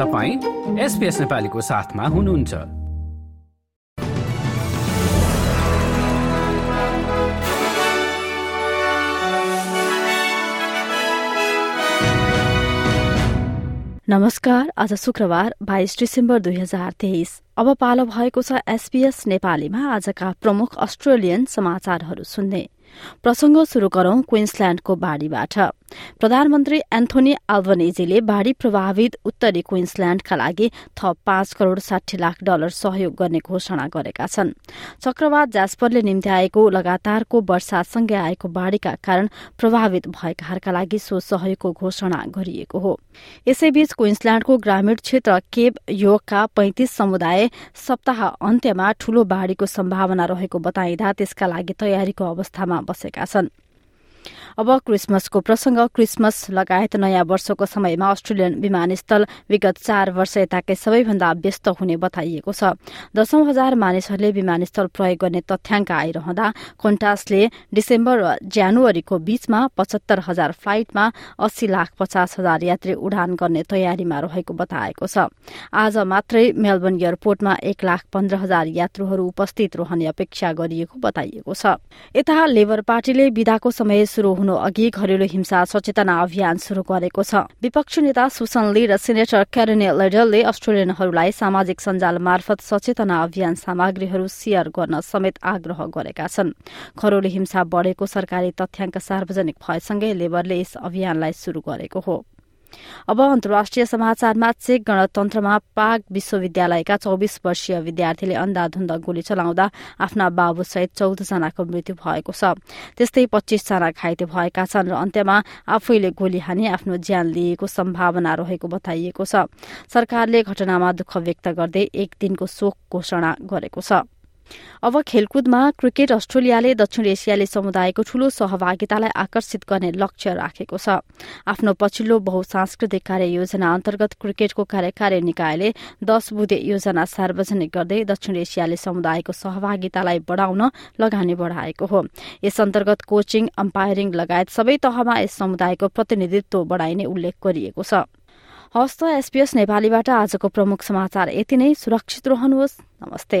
तपाईँ एसपिएस नेपालीको साथमा हुनुहुन्छ। नमस्कार आज शुक्रबार बाइस डिसेम्बर दुई हजार तेइस। अब पालो भएको छ एसपीएस नेपालीमा आजका प्रमुख अस्ट्रेलियन समाचारहरू सुन्ने। प्रसंग शुरू गरौं क्वीन्सल्याण्डको बाढ़ीबाट। प्रधानमन्त्री एन्थोनी आल्बनेजीले बाढ़ी प्रभावित उत्तरी क्वीन्सल्याण्डका लागि थप पाँच करोड़ साठी लाख डलर सहयोग गर्ने घोषणा गरेका छन्। चक्रवात ज्यास्परले निम्ति आएको लगातारको वर्षासँगै आएको बाढ़ीका कारण प्रभावित भएकाहरूका लागि सो सहयोगको घोषणा गरिएको हो। यसैबीच क्वीन्सल्याण्डको ग्रामीण क्षेत्र केब योगका पैंतिस समुदाय सप्ताह अन्त्यमा ठूलो बाढ़ीको सम्भावना रहेको बताइँदा त्यसका लागि तयारीको अवस्थामा बसेका छन्। अब क्रिसमसको प्रसंग क्रिसमस लगायत नयाँ वर्षको समयमा अस्ट्रेलियन विमानस्थल विगत चार वर्ष यताकै सबैभन्दा व्यस्त हुने बताइएको छ। दशौं हजार मानिसहरूले विमानस्थल प्रयोग गर्ने तथ्याङ्क आइरहँदा कोन्टासले डिसेम्बर र जनवरीको बीचमा पचहत्तर हजार फ्लाइटमा अस्सी लाख पचास हजार यात्री उडान गर्ने तयारीमा रहेको बताएको छ। आज मात्रै मेलबर्न एयरपोर्टमा एक लाख पन्ध्र हजार यात्रुहरू उपस्थित रहने अपेक्षा गरिएको बताइएको छ। यता लेबर पार्टीले विदाको समय शुरू हुनु अघि घरेलु हिंसा सचेतना अभियान शुरू गरेको छ। विपक्षी नेता सुसन ली र सिनेटर क्यारेने लेडलले अस्ट्रेलियनहरूलाई सामाजिक सञ्जाल मार्फत सचेतना अभियान सामग्रीहरू शेयर गर्न समेत आग्रह गरेका छन्। घरेलु हिंसा बढ़ेको सरकारी तथ्याङ्क सार्वजनिक भएसँगै लेबरले यस अभियानलाई शुरू गरेको हो। अब अन्तर्राष्ट्रिय समाचारमा चेक गणतन्त्रमा पाक विश्वविद्यालयका चौबिस वर्षीय विद्यार्थीले अन्धाधुन्द गोली चलाउँदा आफ्ना बाबुसहित चौध जनाको मृत्यु भएको छ। त्यस्तै पच्चीस जना घाइते भएका छन् र अन्त्यमा आफैले गोली हानी आफ्नो ज्यान लिएको सम्भावना रहेको बताइएको छ। सरकारले घटनामा दुःख व्यक्त गर्दै एक दिनको शोक घोषणा गरेको छ। अब खेलकुदमा क्रिकेट अस्ट्रेलियाले दक्षिण एसियाली समुदायको ठूलो सहभागितालाई आकर्षित गर्ने लक्ष्य राखेको छ। आफ्नो पछिल्लो बहुसांस्कृतिक कार्य योजना अन्तर्गत क्रिकेटको कार्यकारी निकायले दश बुधे योजना सार्वजनिक गर्दै दक्षिण एसियाली समुदायको सहभागितालाई बढ़ाउन लगानी बढ़ाएको हो। यस अन्तर्गत कोचिङ अम्पायरिङ लगायत सबै तहमा यस समुदायको प्रतिनिधित्व बढ़ाइने उल्लेख गरिएको छ। हस्त एसपीएस नेपालीबाट आजको प्रमुख समाचार यति नै। सुरक्षित रहनुहोस्। नमस्ते।